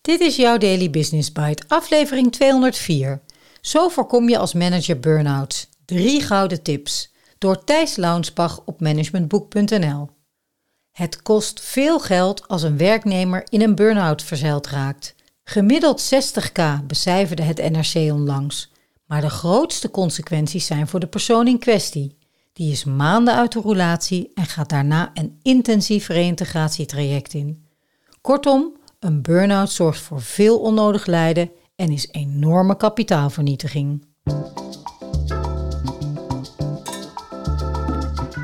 Dit is jouw Daily Business Bite, aflevering 204. Zo voorkom je als manager burn-outs. Drie gouden tips. Door Thijs Launsbach op managementboek.nl. Het kost veel geld als een werknemer in een burn-out verzeild raakt. Gemiddeld 60k becijferde het NRC onlangs. Maar de grootste consequenties zijn voor de persoon in kwestie. Die is maanden uit de roulatie en gaat daarna een intensief reïntegratietraject in. Kortom, een burn-out zorgt voor veel onnodig lijden en is enorme kapitaalvernietiging.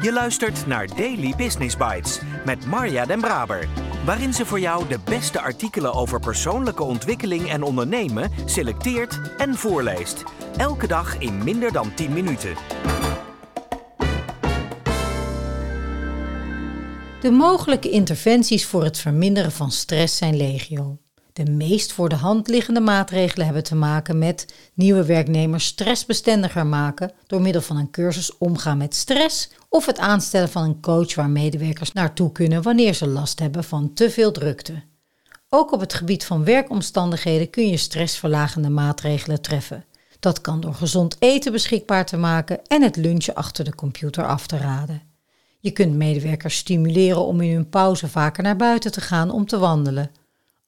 Je luistert naar Daily Business Bites met Marja Den Braber, waarin ze voor jou de beste artikelen over persoonlijke ontwikkeling en ondernemen selecteert en voorleest. Elke dag in minder dan 10 minuten. De mogelijke interventies voor het verminderen van stress zijn legio. De meest voor de hand liggende maatregelen hebben te maken met nieuwe werknemers stressbestendiger maken door middel van een cursus omgaan met stress of het aanstellen van een coach waar medewerkers naartoe kunnen wanneer ze last hebben van te veel drukte. Ook op het gebied van werkomstandigheden kun je stressverlagende maatregelen treffen. Dat kan door gezond eten beschikbaar te maken en het lunchen achter de computer af te raden. Je kunt medewerkers stimuleren om in hun pauze vaker naar buiten te gaan om te wandelen.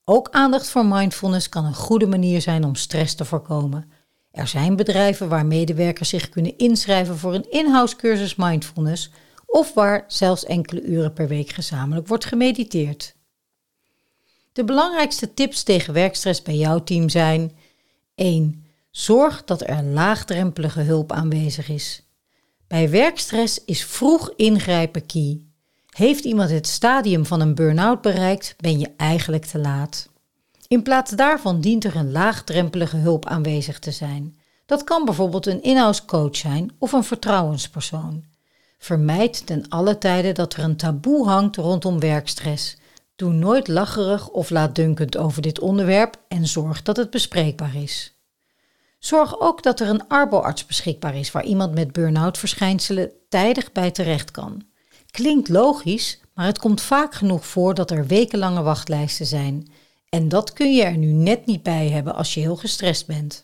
Ook aandacht voor mindfulness kan een goede manier zijn om stress te voorkomen. Er zijn bedrijven waar medewerkers zich kunnen inschrijven voor een in-house cursus mindfulness of waar zelfs enkele uren per week gezamenlijk wordt gemediteerd. De belangrijkste tips tegen werkstress bij jouw team zijn 1. Zorg dat er laagdrempelige hulp aanwezig is. Bij werkstress is vroeg ingrijpen key. Heeft iemand het stadium van een burn-out bereikt, ben je eigenlijk te laat. In plaats daarvan dient er een laagdrempelige hulp aanwezig te zijn. Dat kan bijvoorbeeld een in-house coach zijn of een vertrouwenspersoon. Vermijd ten alle tijden dat er een taboe hangt rondom werkstress. Doe nooit lacherig of laatdunkend over dit onderwerp en zorg dat het bespreekbaar is. Zorg ook dat er een arboarts beschikbaar is waar iemand met burn-out verschijnselen tijdig bij terecht kan. Klinkt logisch, maar het komt vaak genoeg voor dat er wekenlange wachtlijsten zijn. En dat kun je er nu net niet bij hebben als je heel gestrest bent.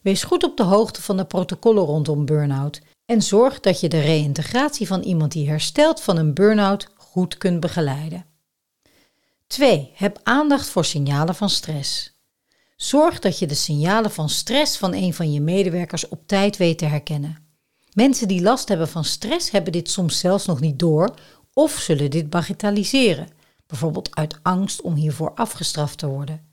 Wees goed op de hoogte van de protocollen rondom burn-out en zorg dat je de reïntegratie van iemand die herstelt van een burn-out goed kunt begeleiden. 2. Heb aandacht voor signalen van stress. Zorg dat je de signalen van stress van een van je medewerkers op tijd weet te herkennen. Mensen die last hebben van stress hebben dit soms zelfs nog niet door of zullen dit bagatelliseren, bijvoorbeeld uit angst om hiervoor afgestraft te worden.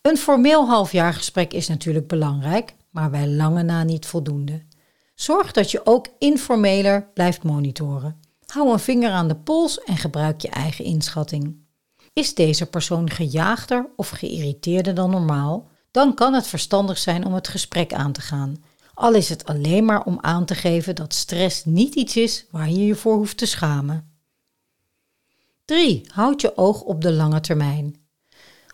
Een formeel halfjaargesprek is natuurlijk belangrijk, maar bij lange na niet voldoende. Zorg dat je ook informeler blijft monitoren. Hou een vinger aan de pols en gebruik je eigen inschatting. Is deze persoon gejaagder of geïrriteerder dan normaal? Dan kan het verstandig zijn om het gesprek aan te gaan. Al is het alleen maar om aan te geven dat stress niet iets is waar je je voor hoeft te schamen. 3. Houd je oog op de lange termijn.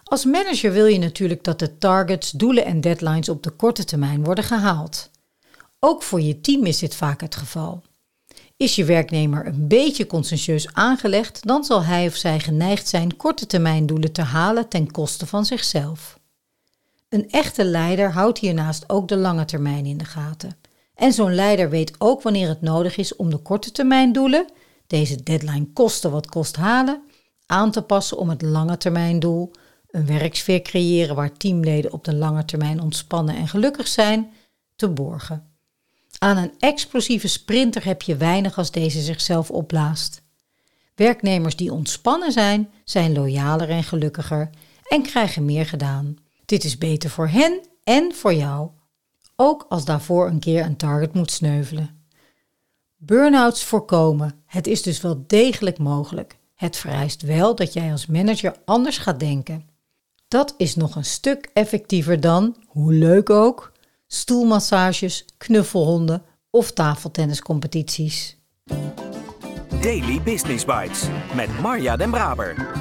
Als manager wil je natuurlijk dat de targets, doelen en deadlines op de korte termijn worden gehaald. Ook voor je team is dit vaak het geval. Is je werknemer een beetje conscientieus aangelegd, dan zal hij of zij geneigd zijn korte termijn doelen te halen ten koste van zichzelf. Een echte leider houdt hiernaast ook de lange termijn in de gaten. En zo'n leider weet ook wanneer het nodig is om de korte termijn doelen, deze deadline kosten wat kost halen, aan te passen om het lange termijn doel, een werksfeer creëren waar teamleden op de lange termijn ontspannen en gelukkig zijn, te borgen. Aan een explosieve sprinter heb je weinig als deze zichzelf opblaast. Werknemers die ontspannen zijn, zijn loyaler en gelukkiger en krijgen meer gedaan. Dit is beter voor hen en voor jou, ook als daarvoor een keer een target moet sneuvelen. Burnouts voorkomen. Het is dus wel degelijk mogelijk. Het vereist wel dat jij als manager anders gaat denken. Dat is nog een stuk effectiever dan, hoe leuk ook, stoelmassages, knuffelhonden of tafeltenniscompetities. Daily Business Bites met Marja Den Braber.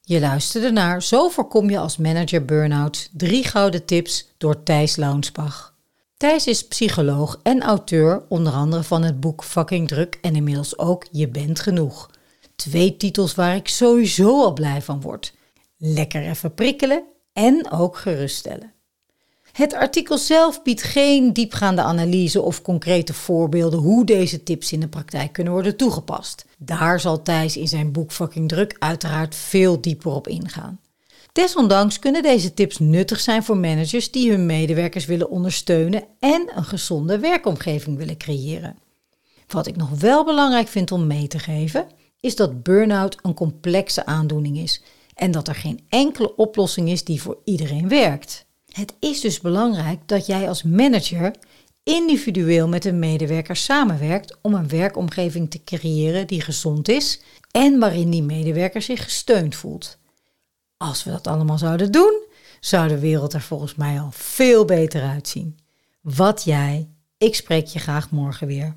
Je luisterde naar Zo voorkom je als manager burn-out. Drie gouden tips door Thijs Launsbach. Thijs is psycholoog en auteur onder andere van het boek Fucking Druk en inmiddels ook Je bent genoeg. Twee titels waar ik sowieso al blij van word. Lekker even prikkelen en ook geruststellen. Het artikel zelf biedt geen diepgaande analyse of concrete voorbeelden hoe deze tips in de praktijk kunnen worden toegepast. Daar zal Thijs in zijn boek Fucking Druk uiteraard veel dieper op ingaan. Desondanks kunnen deze tips nuttig zijn voor managers die hun medewerkers willen ondersteunen en een gezonde werkomgeving willen creëren. Wat ik nog wel belangrijk vind om mee te geven, is dat burn-out een complexe aandoening is en dat er geen enkele oplossing is die voor iedereen werkt. Het is dus belangrijk dat jij als manager individueel met een medewerker samenwerkt om een werkomgeving te creëren die gezond is en waarin die medewerker zich gesteund voelt. Als we dat allemaal zouden doen, zou de wereld er volgens mij al veel beter uitzien. Wat jij, ik spreek je graag morgen weer.